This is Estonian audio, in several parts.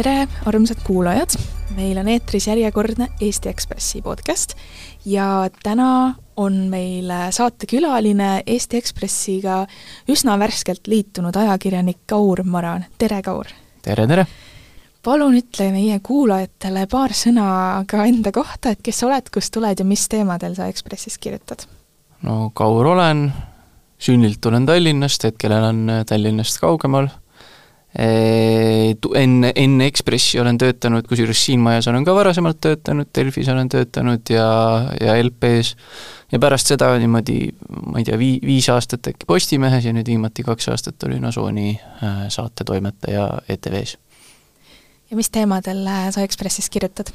tere, armsad kuulajad! meil on eetris järjekordne Eesti Ekspressi podcast ja täna on meil saatekülaline Eesti Ekspressiga üsna värskelt liitunud ajakirjanik Kaur Maran. tere, Kaur! tere, tere! palun ütle meie kuulajatele paar sõna ka enda kohta, et kes sa oled, kust tuled ja mis teemadel sa Ekspressis kirjutad? no Kaur olen, sünnilt olen Tallinnast, hetkel elan Tallinnast kaugemal enne, enne Ekspressi olen töötanud, kusjuures siin majas olen ka varasemalt töötanud, Delfis olen töötanud ja, ja LP-s, ja pärast seda niimoodi, ma ei tea, vii-, viis aastat äkki Postimehes ja nüüd viimati kaks aastat olin Asooni äh, saatetoimetaja ETV-s. ja mis teemadel äh, sa Ekspressis kirjutad?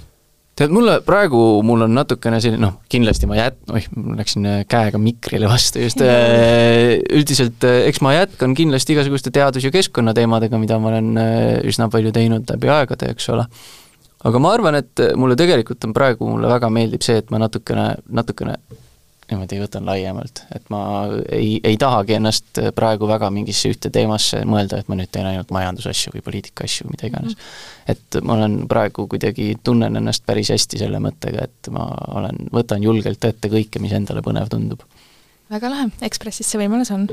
Tead, mulle praegu, mul on natukene selline, noh, kindlasti ma jät-, oih, ma läksin äh, käega mikrile vastu just, äh, üldiselt äh, eks ma jätkan kindlasti igasuguste teadus- ja keskkonnateemadega, mida ma olen üsna palju teinud läbi aegade, eks ole. aga ma arvan, et mulle tegelikult on praegu, mulle väga meeldib see, et ma natukene, natukene niimoodi võtan laiemalt, et ma ei, ei tahagi ennast praegu väga mingisse ühte teemasse mõelda, et ma nüüd teen ainult majandusasju või poliitika asju, mida iganes mm. -hmm. et ma olen praegu kuidagi, tunnen ennast päris hästi selle mõttega, et ma olen, võtan julgelt ette kõike, mis endale põnev tundub. väga lahe, Ekspressis see võimalus on.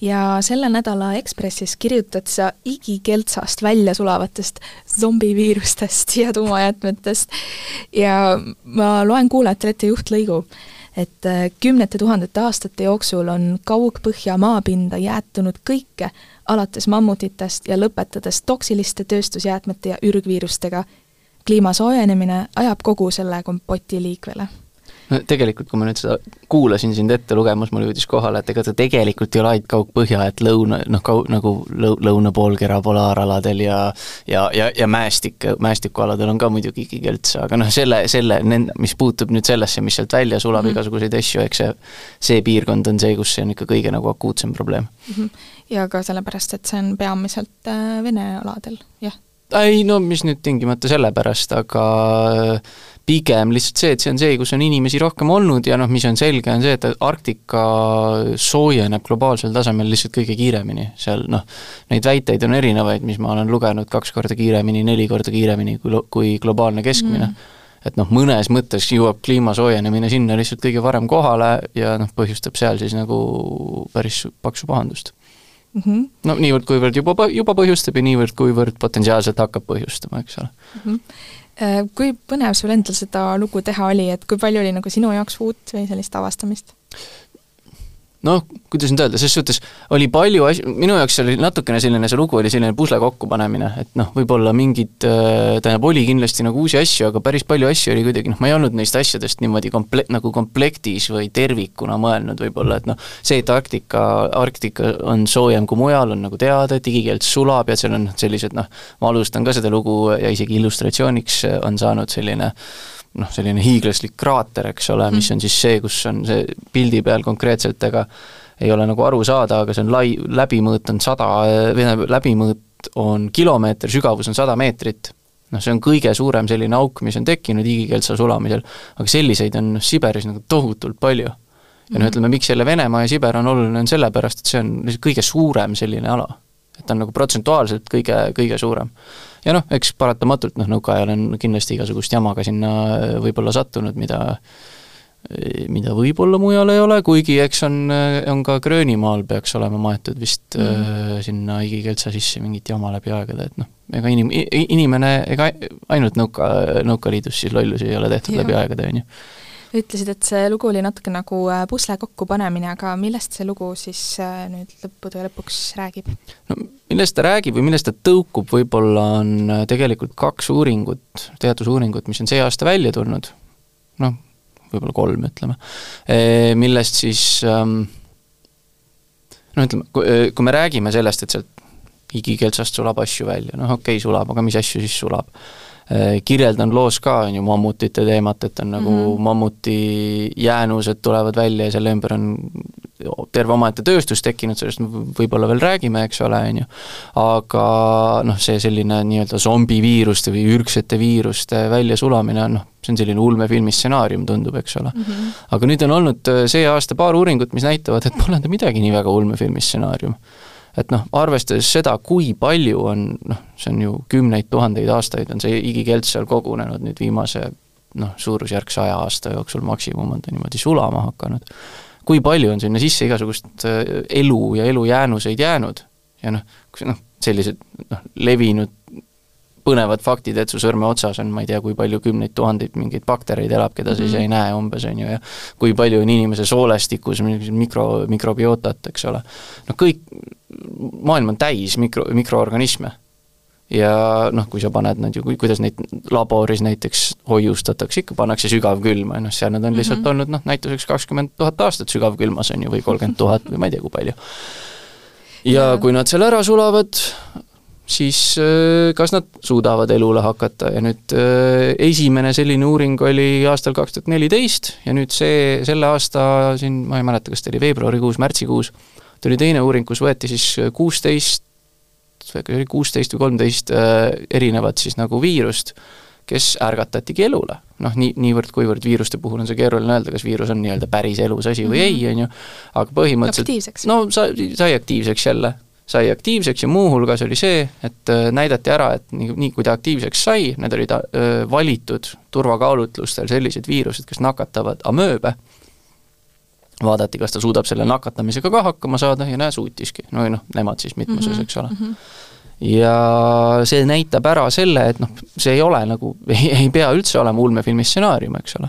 ja selle nädala Ekspressis kirjutad sa igikeltsast välja sulavatest zombiviirustest ja tuumajäätmetest ja ma loen kuulajatele ette juhtlõigu et äh, kümnete tuhandete aastate jooksul on kaugpõhja maapinda jäätunud kõike, alates mammutitest ja lõpetades toksiliste tööstusjäätmete ja ürgviirustega. kliima soojenemine ajab kogu selle kompoti liikvele no tegelikult, kui ma nüüd seda kuulasin sind ette lugemas, mul jõudis kohale, et ega ta tegelikult ei ole ainult kaugpõhja, et lõuna, noh, kau-, nagu lõu-, lõunapoolkera polaaraladel ja ja, ja, ja mäestik, mäestikualadel on ka muidugi kigelts, aga noh, selle, selle, mis puutub nüüd sellesse, mis sealt välja sulab mm -hmm. igasuguseid asju, eks see, see piirkond on see, kus see on ikka kõige nagu akuutsem probleem mm. -hmm. ja ka sellepärast, et see on peamiselt äh, Vene aladel, jah? Ei no mis nüüd tingimata sellepärast, aga äh, pigem lihtsalt see, et see on see, kus on inimesi rohkem olnud ja noh, mis on selge, on see, et Arktika soojeneb globaalsel tasemel lihtsalt kõige kiiremini, seal noh, neid väiteid on erinevaid, mis ma olen lugenud kaks korda kiiremini, neli korda kiiremini kui, kui globaalne keskmine mm. et noh, mõnes mõttes jõuab kliima soojenemine sinna lihtsalt kõige varem kohale ja noh, põhjustab seal siis nagu päris paksu pahandust mm. -hmm. no niivõrd, kuivõrd juba, juba põhjustab ja niivõrd, kuivõrd potentsiaalselt hakkab põhjustama, eks ole mm. -hmm kui põnev sul endal seda lugu teha oli, et kui palju oli nagu sinu jaoks uut või sellist avastamist? Noh, kuidas nüüd öelda, selles suhtes oli palju asju, minu jaoks oli natukene selline, see lugu oli selline pusle kokkupanemine, et noh, võib-olla mingid, äh, tähendab, oli kindlasti nagu uusi asju, aga päris palju asju oli kuidagi noh, ma ei olnud neist asjadest niimoodi komple-, nagu komplektis või tervikuna mõelnud võib-olla, et noh, see, et Arktika, Arktika on soojem kui mujal, on nagu teada, et igikeelt sulab ja seal on sellised noh, ma alustan ka seda lugu ja isegi illustratsiooniks on saanud selline noh, selline hiiglaslik kraater, eks ole, mis mhm. on siis see, kus on see pildi peal konkreetselt, ega ei ole nagu aru saada, aga see on lai, läbimõõt on sada, või tähendab, läbimõõt on kilomeeter, sügavus on sada meetrit. noh, see on kõige suurem selline auk, mis on tekkinud igikeltsa sulamisel, aga selliseid on Siberis nagu tohutult palju. ja noh, mhm. ütleme, miks jälle Venemaa ja Siber on oluline, on sellepärast, et see on lihtsalt kõige suurem selline ala. et ta on nagu protsentuaalselt kõige, kõige suurem ja noh, eks paratamatult noh, nõukaajal on kindlasti igasugust jama ka sinna äh, võib-olla sattunud, mida äh, mida võib-olla mujal ei ole, kuigi eks on, äh, on ka Gröönimaal peaks olema maetud vist mm. äh, sinna Igikeeltsa sisse mingit jama läbi aegade, et noh, ega inim-, inimene, ega ainult nõuka, Nõukaliidus siis lollusi ei ole tehtud ja. läbi aegade, on ju ütlesid, et see lugu oli natuke nagu äh, pusle kokkupanemine, aga millest see lugu siis äh, nüüd lõppude lõpuks räägib? no millest ta räägib või millest ta tõukub, võib-olla on äh, tegelikult kaks uuringut, teadusuuringut, mis on see aasta välja tulnud, noh, võib-olla kolm, ütleme, millest siis ähm, no ütleme, kui me räägime sellest, et sealt igikeltsast sulab asju välja, noh okei okay,, sulab, aga mis asju siis sulab kirjeldan loos ka, on ju, mammutite teemat, et on nagu mm -hmm. mammuti jäänused tulevad välja ja selle ümber on terve omaette tööstus tekkinud, sellest me võib-olla veel räägime, eks ole, on ju, aga noh, see selline nii-öelda zombiviiruste või ürgsete viiruste väljasulamine on noh, see on selline ulmefilmi stsenaarium, tundub, eks ole mm. -hmm. aga nüüd on olnud äh, see aasta paar uuringut, mis näitavad, et pole ta midagi nii väga ulmefilmi stsenaarium et noh, arvestades seda, kui palju on noh, see on ju kümneid tuhandeid aastaid on see igikelts seal kogunenud nüüd viimase noh, suurusjärk saja aasta jooksul maksimum on ta niimoodi sulama hakanud, kui palju on sinna sisse igasugust äh, elu ja elujäänuseid jäänud? Ja noh, noh, sellised noh, levinud põnevad faktid, et su sõrme otsas on ma ei tea, kui palju kümneid tuhandeid mingeid baktereid elab, keda sa ise ei mhm. näe umbes, on ju, ja kui palju on inimese soolestikus mikro, mikrobiotat, eks ole. no kõik, maailm on täis mikro, mikroorganisme. ja noh, kui sa paned nad ju, kuidas neid laboris näiteks hoiustatakse, ikka pannakse sügavkülma ja noh, seal nad on lihtsalt mm -hmm. olnud noh, näituseks kakskümmend tuhat aastat sügavkülmas, on ju, või kolmkümmend tuhat või ma ei tea, kui palju ja, ja kui nad seal ära sulavad, siis äh, kas nad suudavad elule hakata ja nüüd äh, esimene selline uuring oli aastal kaks tuhat neliteist ja nüüd see, selle aasta siin, ma ei mäleta, kas ta oli veebruarikuus, märtsikuus, tuli teine uuring, kus võeti siis kuusteist, oli kuusteist või kolmteist äh, erinevat siis nagu viirust, kes ärgatatigi elule. noh, nii, niivõrd-kuivõrd viiruste puhul on see keeruline öelda, kas viirus on nii-öelda päris elus asi või mm -hmm. ei, on ju, aga põhimõtteliselt no sa, sai aktiivseks jälle sai aktiivseks ja muuhulgas oli see, et äh, näidati ära, et nii, nii kui ta aktiivseks sai, need olid äh, valitud turvakaalutlustel sellised viirused, kes nakatavad amööbe, vaadati, kas ta suudab selle nakatamisega ka hakkama saada ja näe, suutiski, no noh, nemad siis mitmuses -hmm. eks ole mm. -hmm ja see näitab ära selle, et noh, see ei ole nagu, ei pea üldse olema ulmefilmi stsenaarium, eks ole.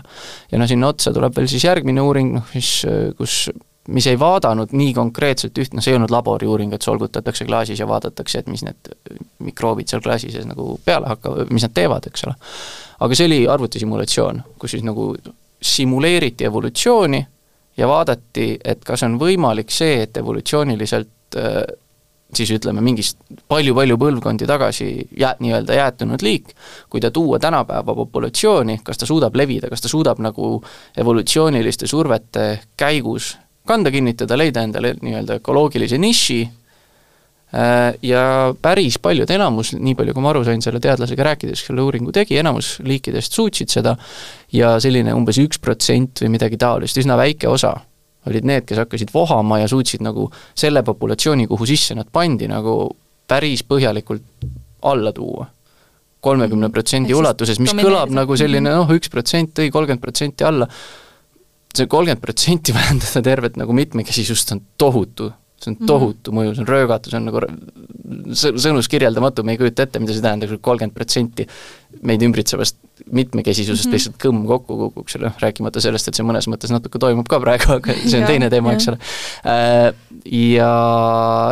ja no sinna otsa tuleb veel siis järgmine uuring, noh siis kus mis ei vaadanud nii konkreetselt üht, noh see ei olnud laboriuuring, et solgutatakse klaasis ja vaadatakse, et mis need mikroobid seal klaasi sees nagu peale hakkavad, mis nad teevad, eks ole. aga see oli arvutisimulatsioon, kus siis nagu simuleeriti evolutsiooni ja vaadati, et kas on võimalik see, et evolutsiooniliselt äh, siis ütleme, mingist palju-palju põlvkondi tagasi jää-, nii-öelda jäätunud liik, kui ta tuua tänapäeva populatsiooni, kas ta suudab levida, kas ta suudab nagu evolutsiooniliste survete käigus kanda kinnitada, leida endale nii-öelda ökoloogilise niši äh, ja päris paljud, enamus, nii palju kui ma aru sain selle teadlasega rääkides, kelle uuringu tegi, enamus liikidest suutsid seda ja selline umbes üks protsent või midagi taolist, üsna väike osa, olid need, kes hakkasid vohama ja suutsid nagu selle populatsiooni, kuhu sisse nad pandi, nagu päris põhjalikult alla tuua. kolmekümne protsendi ulatuses, mis kõlab nagu selline noh, üks protsent tõi kolmkümmend protsenti alla, see kolmkümmend protsenti vähendada tervet nagu mitmekesisust on tohutu, see on mhm. tohutu mm. mõju, see on röögatu, see on nagu sõnus kirjeldamatu, me ei kujuta ette, mida see tähendab, kui kolmkümmend protsenti meid ümbritsevast mitmekesisusest mm -hmm. lihtsalt kõmm kokku kukuks, noh, rääkimata sellest, et see mõnes mõttes natuke toimub ka praegu, aga see on teine teema, eks ole. Äh, ja,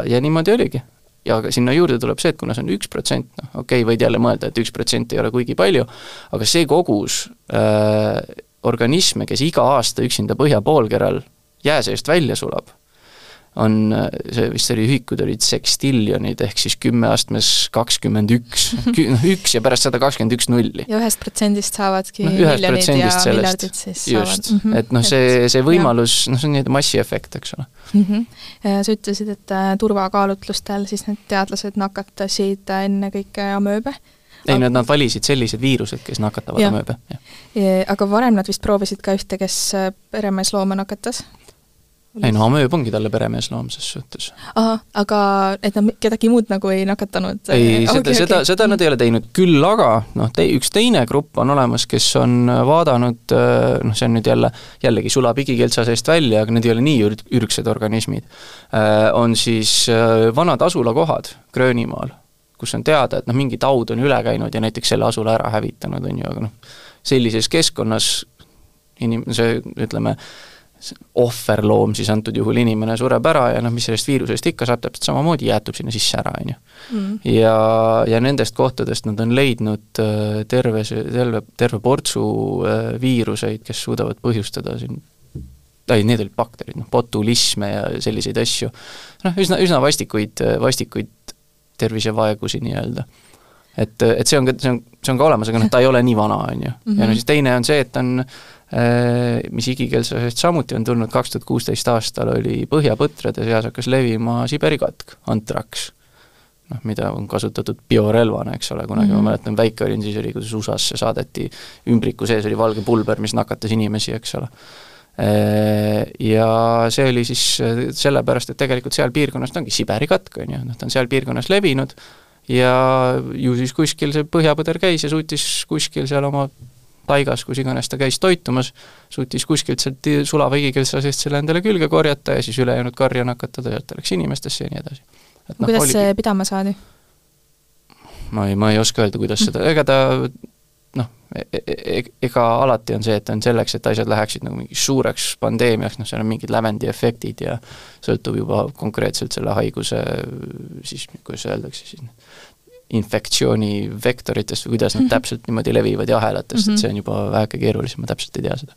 ja niimoodi oligi. ja sinna juurde tuleb see, et kuna see on üks protsent, noh okei okay,, võid jälle mõelda, et üks protsent ei ole kuigi palju, aga see kogus äh, organisme, kes iga aasta üksinda põhja poolkeral jää seest välja sulab, on, see vist oli ühikud olid sekstiljonid, ehk siis kümme astmes kakskümmend üks, noh üks ja pärast seda kakskümmend üks nulli. ja ühest protsendist saavadki no, miljonid ja miljardid siis just, mm -hmm. et noh, see, see võimalus, noh see on nii-öelda massiefekt, eks ole mm. -hmm. Sa ütlesid, et äh, turvakaalutlustel siis need teadlased nakatasid ennekõike amööbe ei, nad, nad valisid sellised viirused, kes nakatavad amööbe. aga varem nad vist proovisid ka ühte, kes äh, peremeeslooma nakatas? ei no amööb ongi talle peremeesloom ses suhtes. ahah, aga et nad kedagi muud nagu ei nakatanud? ei, seda okay,, seda okay., seda nad ei ole teinud, küll aga noh, te-, üks teine grupp on olemas, kes on vaadanud, äh, noh, see on nüüd jälle, jällegi sulab igikeeltsa seest välja, aga need ei ole nii ürg-, ürgsed organismid, äh, on siis vanad asulakohad Gröönimaal kus on teada, et noh, mingi taud on üle käinud ja näiteks selle asula ära hävitanud, on ju, aga noh, sellises keskkonnas inim-, see ütleme, ohverloom siis antud juhul inimene sureb ära ja noh, mis sellest viirusest ikka saab, täpselt samamoodi jäätub sinna sisse ära, on ju. Mm. ja, ja nendest kohtadest nad on leidnud äh, terve terve, terve portsu äh, viiruseid, kes suudavad põhjustada siin ei, need olid bakterid, noh, botulisme ja selliseid asju. noh, üsna, üsna vastikuid, vastikuid tervisevaegusi nii-öelda. et, et see on ka, see on, see on ka olemas, aga noh, ta ei ole nii vana, on ju. ja no mhm. siis teine on see, et on äh, mis igikeelsusest samuti on tulnud, kaks tuhat kuusteist aastal oli põhjapõtrade seas hakkas levima Siberi katk, antraks. noh, mida on kasutatud biorelvana, eks ole, kunagi mm -hmm. ma mäletan, väike olin, siis oli, kuidas USA-sse saadeti, ümbriku sees oli valge pulber, mis nakatas inimesi, eks ole Ja see oli siis sellepärast, et tegelikult seal piirkonnas ta ongi Siberi katk, on ju, noh ta on seal piirkonnas levinud ja ju siis kuskil see põhjapõder käis ja suutis kuskil seal oma taigas, kus iganes ta käis toitumas, suutis kuskilt sealt sulava igikeelsa seest selle endale külge korjata ja siis ülejäänud karja nakatada, sealt läks inimestesse ja nii edasi. No, kuidas oligi... see pidama saadi? ma ei, ma ei oska öelda, kuidas seda, ega ta noh, e-, e-, e-, ega alati on see, et on selleks, et asjad läheksid nagu mingiks suureks pandeemiaks, noh seal on mingid lävendiefektid ja sõltub juba konkreetselt selle haiguse siis, kuidas öeldakse siis, infektsiooni vektoritest või kuidas nad mm -hmm. täpselt niimoodi levivad ja ahelatest mm, -hmm. et mhm. see on juba väheke keerulisem, ma täpselt ei tea seda.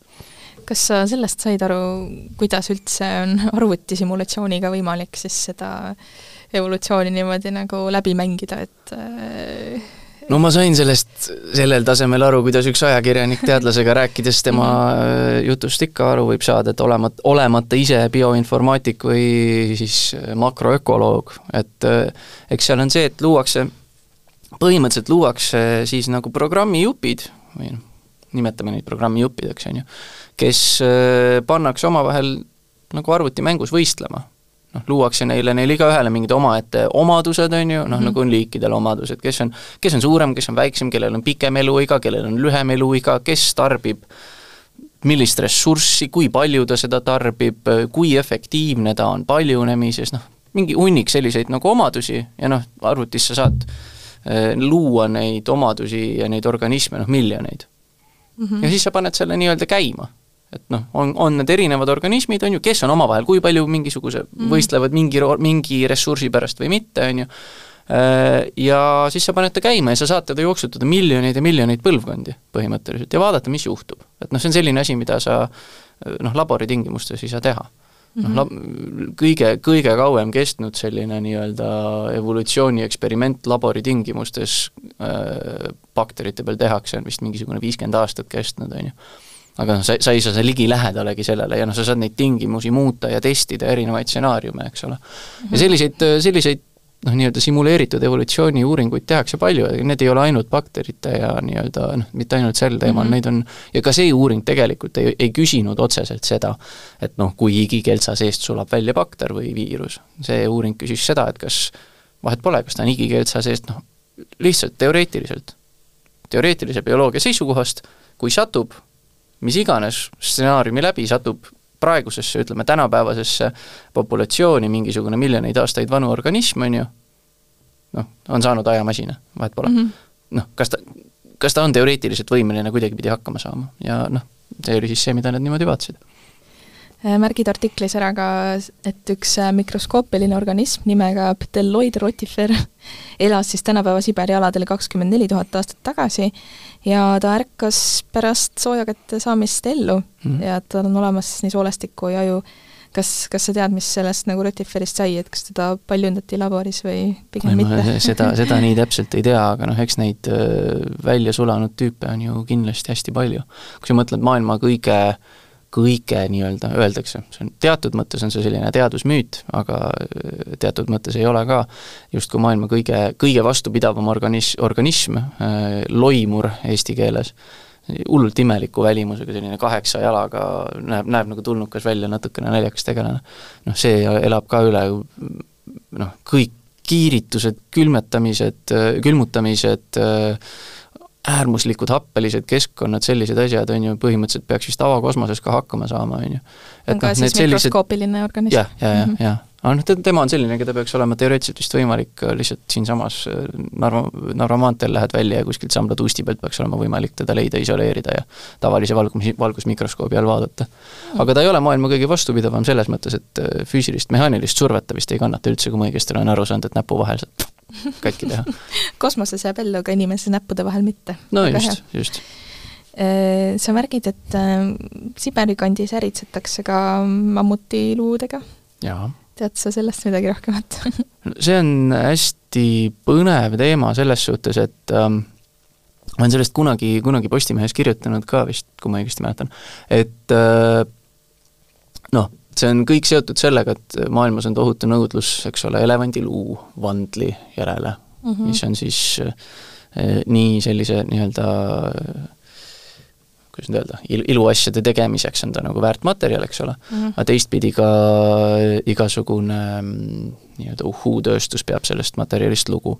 kas sa sellest said aru, kuidas üldse on arvutisimulatsiooniga võimalik siis seda evolutsiooni niimoodi nagu läbi mängida, et äh, no ma sain sellest sellel tasemel aru, kuidas üks ajakirjanik teadlasega rääkides tema äh, jutust ikka aru võib saada, et olemata, olemata ise bioinformaatik või siis makroökoloog, et eks seal on see, et luuakse põhimõtteliselt luuakse siis nagu programmijupid või noh, nimetame neid programmijuppideks, on ju, kes äh, pannakse omavahel nagu arvutimängus võistlema. Noh, luuakse neile, neile igaühele mingid omaette omadused, on ju, noh mm -hmm. nagu on liikidel omadused, kes on, kes on suurem, kes on väiksem, kellel on pikem eluiga, kellel on lühem eluiga, kes tarbib millist ressurssi, kui palju ta seda tarbib, kui efektiivne ta on paljunemises, noh, mingi hunnik selliseid nagu omadusi ja noh, arvutis sa saad Äh, luua neid omadusi ja neid organisme noh, miljoneid mm. -hmm. ja siis sa paned selle nii-öelda käima. Et noh, on, on need erinevad organismid, on ju, kes on omavahel kui palju mingisuguse mm, -hmm. võistlevad mingi, mingi ressursi pärast või mitte, on ju, äh, ja siis sa paned ta käima ja sa saad teda jooksutada miljoneid ja miljoneid põlvkondi põhimõtteliselt ja vaadata, mis juhtub. et noh, see on selline asi, mida sa noh, laboritingimustes ei saa teha noh, mhm. kõige, kõige kauem kestnud selline nii-öelda evolutsiooni eksperiment labori tingimustes äh, bakterite peal tehakse, on vist mingisugune viiskümmend aastat kestnud, on ju. Aga noh, sa, sa ei saa ligilähedalegi sellele ja noh, sa saad neid tingimusi muuta ja testida, erinevaid stsenaariume, eks ole. ja mhm. selliseid, selliseid noh, nii-öelda simuleeritud evolutsiooniuuringuid tehakse palju, need ei ole ainult bakterite ja nii-öelda noh, mitte ainult sel teemal mm, -hmm. neid on, ja ka see uuring tegelikult ei, ei küsinud otseselt seda, et noh, kui igikeltsa seest sulab välja bakter või viirus. see uuring küsis seda, et kas, vahet pole, kas ta on igikeltsa seest, noh, lihtsalt teoreetiliselt, teoreetilise bioloogia seisukohast, kui satub mis iganes stsenaariumi läbi, satub praegusesse, ütleme tänapäevasesse populatsiooni mingisugune miljoneid aastaid vanu organism, on ju, noh, on saanud ajamasina, vahet pole. Mm -hmm.. noh, kas ta, kas ta on teoreetiliselt võimeline kuidagipidi hakkama saama? Ja noh, see oli siis see, mida nad niimoodi vaatasid märgid artiklis ära ka, et üks äh, mikroskoopiline organism nimega Pteloid rotifer elas siis tänapäeva Siberi aladel kakskümmend neli tuhat aastat tagasi ja ta ärkas pärast sooja kätte saamist ellu mm -hmm. ja tal on olemas nii soolestiku ja aju. kas, kas sa tead, mis sellest nagu rotiferist sai, et kas teda paljundati laboris või pigem Ei, mitte? seda, seda nii täpselt ei tea, aga noh, eks neid äh, välja sulanud tüüpe on ju kindlasti hästi palju. kui sa mõtled maailma kõige äh, kõige nii-öelda öeldakse, see on, teatud mõttes on see selline teadusmüüt, aga äh, teatud mõttes ei ole ka, justkui maailma kõige, kõige vastupidavam organis-, organism, äh, loimur eesti keeles, hullult imeliku välimusega, selline kaheksa jalaga, näeb, näeb nagu tulnukas välja, natukene naljakas tegelane. noh, see elab ka üle noh, kõik kiiritused, külmetamised, külmutamised, äärmuslikud happelised keskkonnad, sellised asjad, on ju, põhimõtteliselt peaks vist avakosmoses ka hakkama saama, on ju. on ka no, siis mikroskoopiline organism? jah, ja, ja, ja, aga noh, tema on selline, keda peaks olema teoreetiliselt vist võimalik äh, lihtsalt siinsamas äh, Narva, Narva maanteel lähed välja ja kuskilt Sambla tuusti pealt peaks olema võimalik teda leida, isoleerida ja tavalise valgus, valgusmikroskoobi all vaadata. aga ta ei ole maailma kõige vastupidavam selles mõttes, et äh, füüsilist, mehaanilist survet ta vist ei kannata üldse, kui ma õigesti olen aru saanud, et näpu vahel sealt katki teha. Kosmoses jääb ellu, aga inimese näppude vahel mitte. no Väga just, just. Äh, sa märgid, et äh, Siberi kandis äritsetakse ka mammutiluudega. tead sa sellest midagi rohkemat? See on hästi põnev teema selles suhtes, et ähm, ma olen sellest kunagi, kunagi Postimehes kirjutanud ka vist, kui ma õigesti mäletan, et äh, noh, see on kõik seotud sellega, et maailmas on tohutu nõudlus, eks ole, elevandiluu vandli järele mm, -hmm. mis on siis eh, nii sellise nii-öelda kuidas nüüd öelda, il-, iluasjade tegemiseks on ta nagu väärt materjal, eks ole mm, -hmm. aga teistpidi ka igasugune mm, nii-öelda uhuu-tööstus peab sellest materjalist lugu.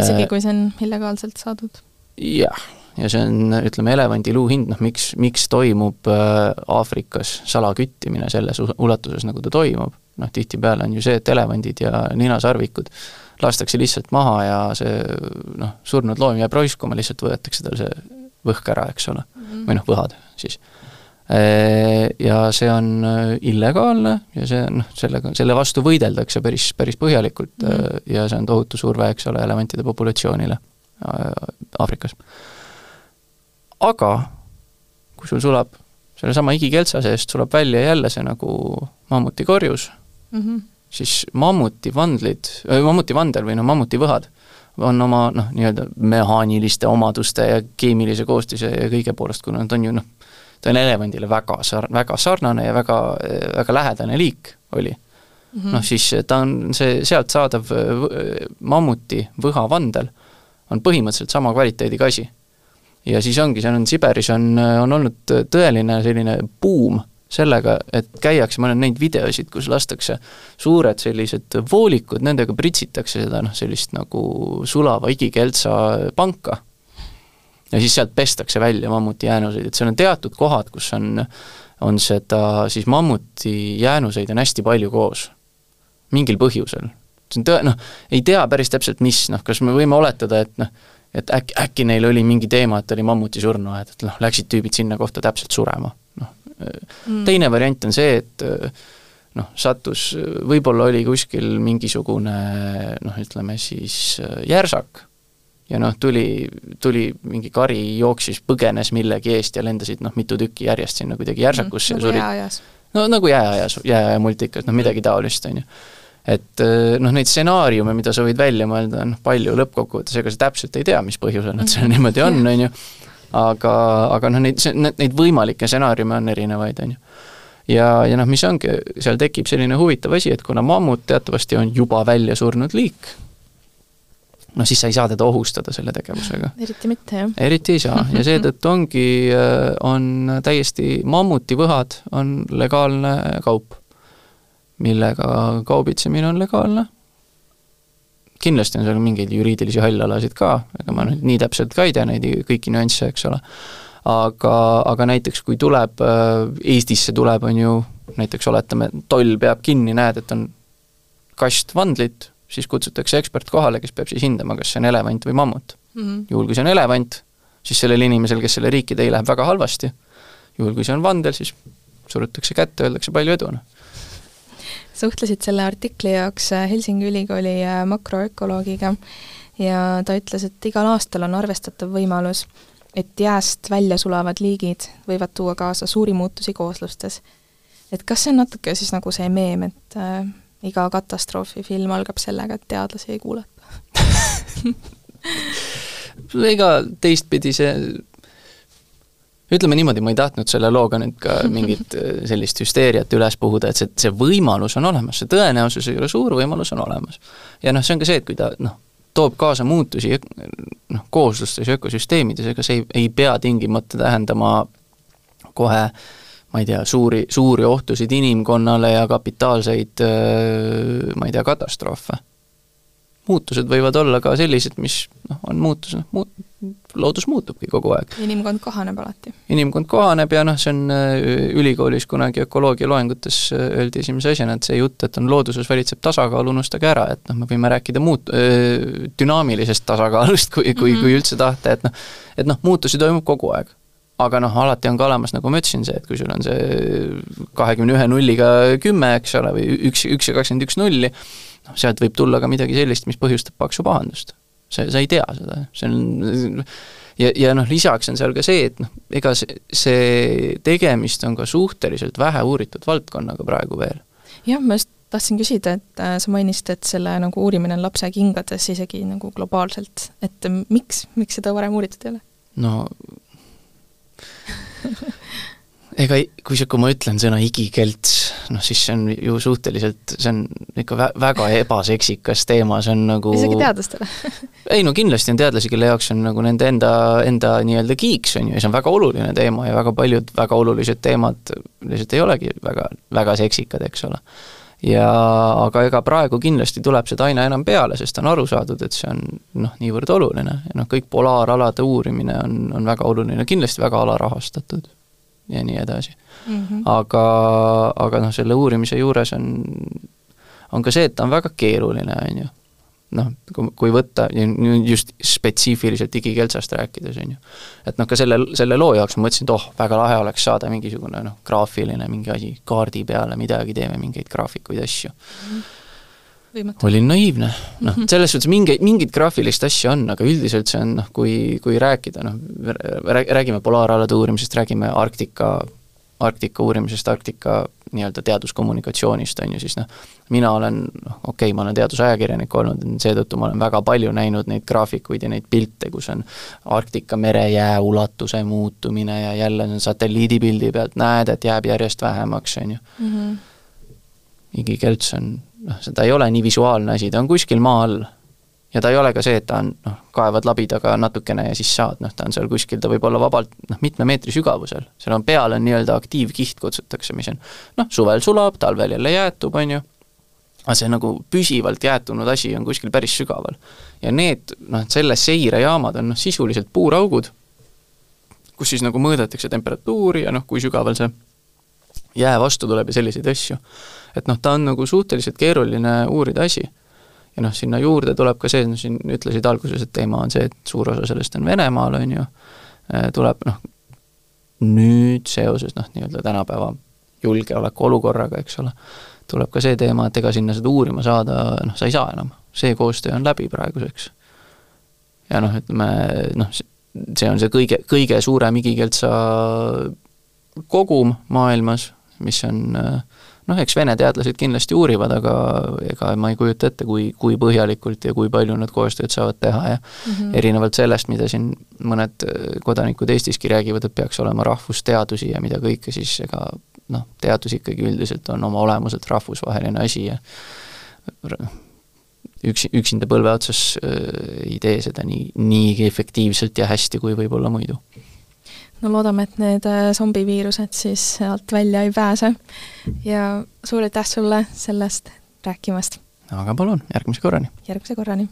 isegi kui see on illegaalselt saadud? jah, ja see on, ütleme, elevandiluu hind, noh miks, miks toimub äh, Aafrikas salaküttimine selles ulatuses, nagu ta toimub, noh tihtipeale on ju see, et elevandid ja ninasarvikud lastakse lihtsalt maha ja see noh, surnud loom jääb raiskuma, lihtsalt võetakse tal see võhk ära, eks ole mm, -hmm. või noh, võhad siis. Ja see on äh, illegaalne ja see noh, sellega, selle vastu võideldakse päris, päris põhjalikult mm ja see on tohutu surve, eks ole, elevantide populatsioonile äh, Aafrikas. Aga kui sul sulab sellesama igikeltsa seest, tuleb välja jälle see nagu mammutikorjus mm, -hmm. siis mammuti vandlid, mammuti vandel või noh, mammuti võhad on oma noh, nii-öelda mehaaniliste omaduste ja keemilise koostise ja kõige poolest, kuna nad on ju noh, ta on elevandile väga sar-, väga sarnane ja väga, väga lähedane liik oli mm -hmm.. noh siis ta on see sealt saadav mammuti võhavandel on põhimõtteliselt sama kvaliteediga asi. Ja siis ongi, seal on Siberis on, on olnud tõeline selline buum sellega, et käiakse, ma olen näinud videosid, kus lastakse suured sellised voolikud, nendega pritsitakse seda noh, sellist nagu sulava igikeltsa panka. ja siis sealt pestakse välja mammuti jäänuseid, et seal on teatud kohad, kus on, on seda siis mammuti jäänuseid on hästi palju koos. mingil põhjusel. see on tõe-, noh, ei tea päris täpselt, mis, noh, kas me võime oletada, et noh, et äkki, äkki neil oli mingi teema, et oli mammuti surnuaed, et noh, läksid tüübid sinna kohta täpselt surema mm.. teine variant on see, et noh, sattus, võib-olla oli kuskil mingisugune noh, ütleme siis järsak ja noh, tuli, tuli mingi kari, jooksis, põgenes millegi eest ja lendasid noh, mitu tükki järjest sinna kuidagi järsakusse mm, nagu jääajas. no nagu jääajas, jääaja multikas, noh midagi taolist, on ju. Et noh, neid stsenaariume, mida sa võid välja mõelda, on palju, lõppkokkuvõttes ega sa täpselt ei tea, mis põhjusel nad seal niimoodi on, on ju aga, aga noh, neid, neid võimalikke stsenaariume on erinevaid, on ju. ja, ja noh, mis ongi, seal tekib selline huvitav asi, et kuna mammut teatavasti on juba välja surnud liik, noh siis sa ei saa teda ohustada selle tegevusega. eriti mitte, jah. eriti ei saa ja seetõttu ongi, äh, on täiesti, mammutivõhad on legaalne kaup, millega kaubitsemine on legaalne kindlasti on seal mingeid juriidilisi hallalasid ka, ega ma nüüd nii täpselt ka ei tea neid kõiki nüansse, eks ole, aga, aga näiteks kui tuleb, äh, Eestisse tuleb, on ju, näiteks oletame, toll peab kinni, näed, et on kast vandlit, siis kutsutakse ekspert kohale, kes peab siis hindama, kas see on elevant või mammut mm. -hmm. juhul, kui see on elevant, siis sellel inimesel, kes selle riiki tõi, läheb väga halvasti. juhul, kui see on vandel, siis surutakse kätte, öeldakse palju edu, noh suhtlesid selle artikli jaoks äh, Helsingi Ülikooli äh, makroökoloogiga ja ta ütles, et igal aastal on arvestatav võimalus, et jääst välja sulavad liigid võivad tuua kaasa suuri muutusi kooslustes. et kas see on natuke siis nagu see meem, et äh, iga katastroofifilm algab sellega, et teadlasi ei kuulata ega teistpidi see ütleme niimoodi, ma ei tahtnud selle looga nüüd ka mingit äh, sellist hüsteeriat üles puhuda, et see, see võimalus on olemas, see tõenäosus ei ole suur, võimalus on olemas. ja noh, see on ka see, et kui ta noh, toob kaasa muutusi noh, kooslustes ja ökosüsteemides, ega see ei, ei pea tingimata tähendama kohe ma ei tea, suuri, suuri ohtusid inimkonnale ja kapitaalseid äh, ma ei tea, katastroofe muutused võivad olla ka sellised, mis noh, on muutus, noh, muut-, loodus muutubki kogu aeg. inimkond kohaneb alati. inimkond kohaneb ja noh, see on äh, ülikoolis kunagi ökoloogia loengutes äh, öeldi esimese asjana, et see jutt, et on looduses valitseb tasakaal, unustage ära, et noh, me võime rääkida muut-, äh, dünaamilisest tasakaalust, kui, kui mm, -hmm. kui üldse tahta, et noh, et noh, muutusi toimub kogu aeg aga noh, alati on ka olemas, nagu ma ütlesin, see, et kui sul on see kahekümne ühe nulliga kümme, eks ole, või üks, üks ja kakskümmend üks nulli, noh, sealt võib tulla ka midagi sellist, mis põhjustab paksu pahandust. see, sa ei tea seda, see on ja, ja noh, lisaks on seal ka see, et noh, ega see, see tegemist on ka suhteliselt vähe uuritud valdkonnaga praegu veel. jah, ma just tahtsin küsida, et äh, sa mainisid, et selle nagu uurimine on lapse kingades isegi nagu globaalselt, et miks, miks seda varem uuritud ei ole? no ega kui kui ma ütlen sõna igikelts, noh, siis see on ju suhteliselt, see on ikka vä-, väga ebaseksikas teema, see on nagu isegi teadlastele ei no kindlasti on teadlasi, kelle jaoks on nagu nende enda, enda nii-öelda kiiks, on ju, ja see on väga oluline teema ja väga paljud väga olulised teemad lihtsalt ei olegi väga, väga seksikad, eks ole. Ja aga ega praegu kindlasti tuleb seda aina enam peale, sest on aru saadud, et see on noh, niivõrd oluline ja noh, kõik polaaralade uurimine on, on väga oluline, kindlasti väga alarahastatud ja nii edasi mm. -hmm. aga, aga noh, selle uurimise juures on, on ka see, et ta on väga keeruline, on ju. Noh, kui, võtta just spetsiifiliselt digikeltsast rääkides, on ju. et noh, ka selle, selle loo jaoks ma mõtlesin, et oh, väga lahe oleks saada mingisugune noh, graafiline mingi asi kaardi peale, midagi, teeme mingeid graafikuid, asju mm. -hmm olin naiivne, noh, mhm. selles suhtes mingeid, mingit graafilist asja on, aga üldiselt see on noh, kui, kui rääkida, noh, räägime polaaralade uurimisest, räägime Arktika Arktika uurimisest, Arktika nii-öelda teaduskommunikatsioonist, on ju, siis noh, mina olen, noh, okei okay,, ma olen teadusajakirjanik olnud, seetõttu ma olen väga palju näinud neid graafikuid ja neid pilte, kus on Arktika merejää ulatuse muutumine ja jälle satelliidipildi pealt näed, et jääb järjest vähemaks, on ju. -hmm. igikelts on, noh, seda ei ole nii visuaalne asi, ta on kuskil maa all ja ta ei ole ka see, et ta on noh, kaevad labidaga natukene ja siis saad, noh, ta on seal kuskil, ta võib olla vabalt noh, mitme meetri sügavusel, seal on peal on nii-öelda aktiivkiht, kutsutakse, mis on noh, suvel sulab, talvel jälle jäätub, on ju, aga see nagu püsivalt jäätunud asi on kuskil päris sügaval. ja need noh, selle seirejaamad on noh, sisuliselt puuraugud, kus siis nagu mõõdetakse temperatuuri ja noh, kui sügaval see jää vastu tuleb ja selliseid asju. et noh, ta on nagu suhteliselt keeruline uurida asi ja noh, sinna juurde tuleb ka see, no siin ütlesid alguses, et teema on see, et suur osa sellest on Venemaal, on ju, äh, tuleb noh, nüüd seoses noh, nii-öelda tänapäeva julgeolekuolukorraga, eks ole, tuleb ka see teema, et ega sinna seda uurima saada, noh, sa ei saa enam. see koostöö on läbi praeguseks. ja noh, ütleme noh, see on see kõige, kõige suurem igikeeltsa kogum maailmas, mis on äh, noh, eks Vene teadlased kindlasti uurivad, aga ega ma ei kujuta ette, kui, kui põhjalikult ja kui palju nad koostööd saavad teha ja mm -hmm. erinevalt sellest, mida siin mõned kodanikud Eestiski räägivad, et peaks olema rahvusteadusi ja mida kõike, siis ega noh, teadus ikkagi üldiselt on oma olemuselt rahvusvaheline asi ja üksi, üksinda põlve otsas äh, ei tee seda nii, niigi efektiivselt ja hästi, kui võib-olla muidu no loodame, et need äh, zombiviirused siis sealt välja ei pääse ja suur aitäh sulle sellest rääkimast! aga palun, järgmise korrani! järgmise korrani!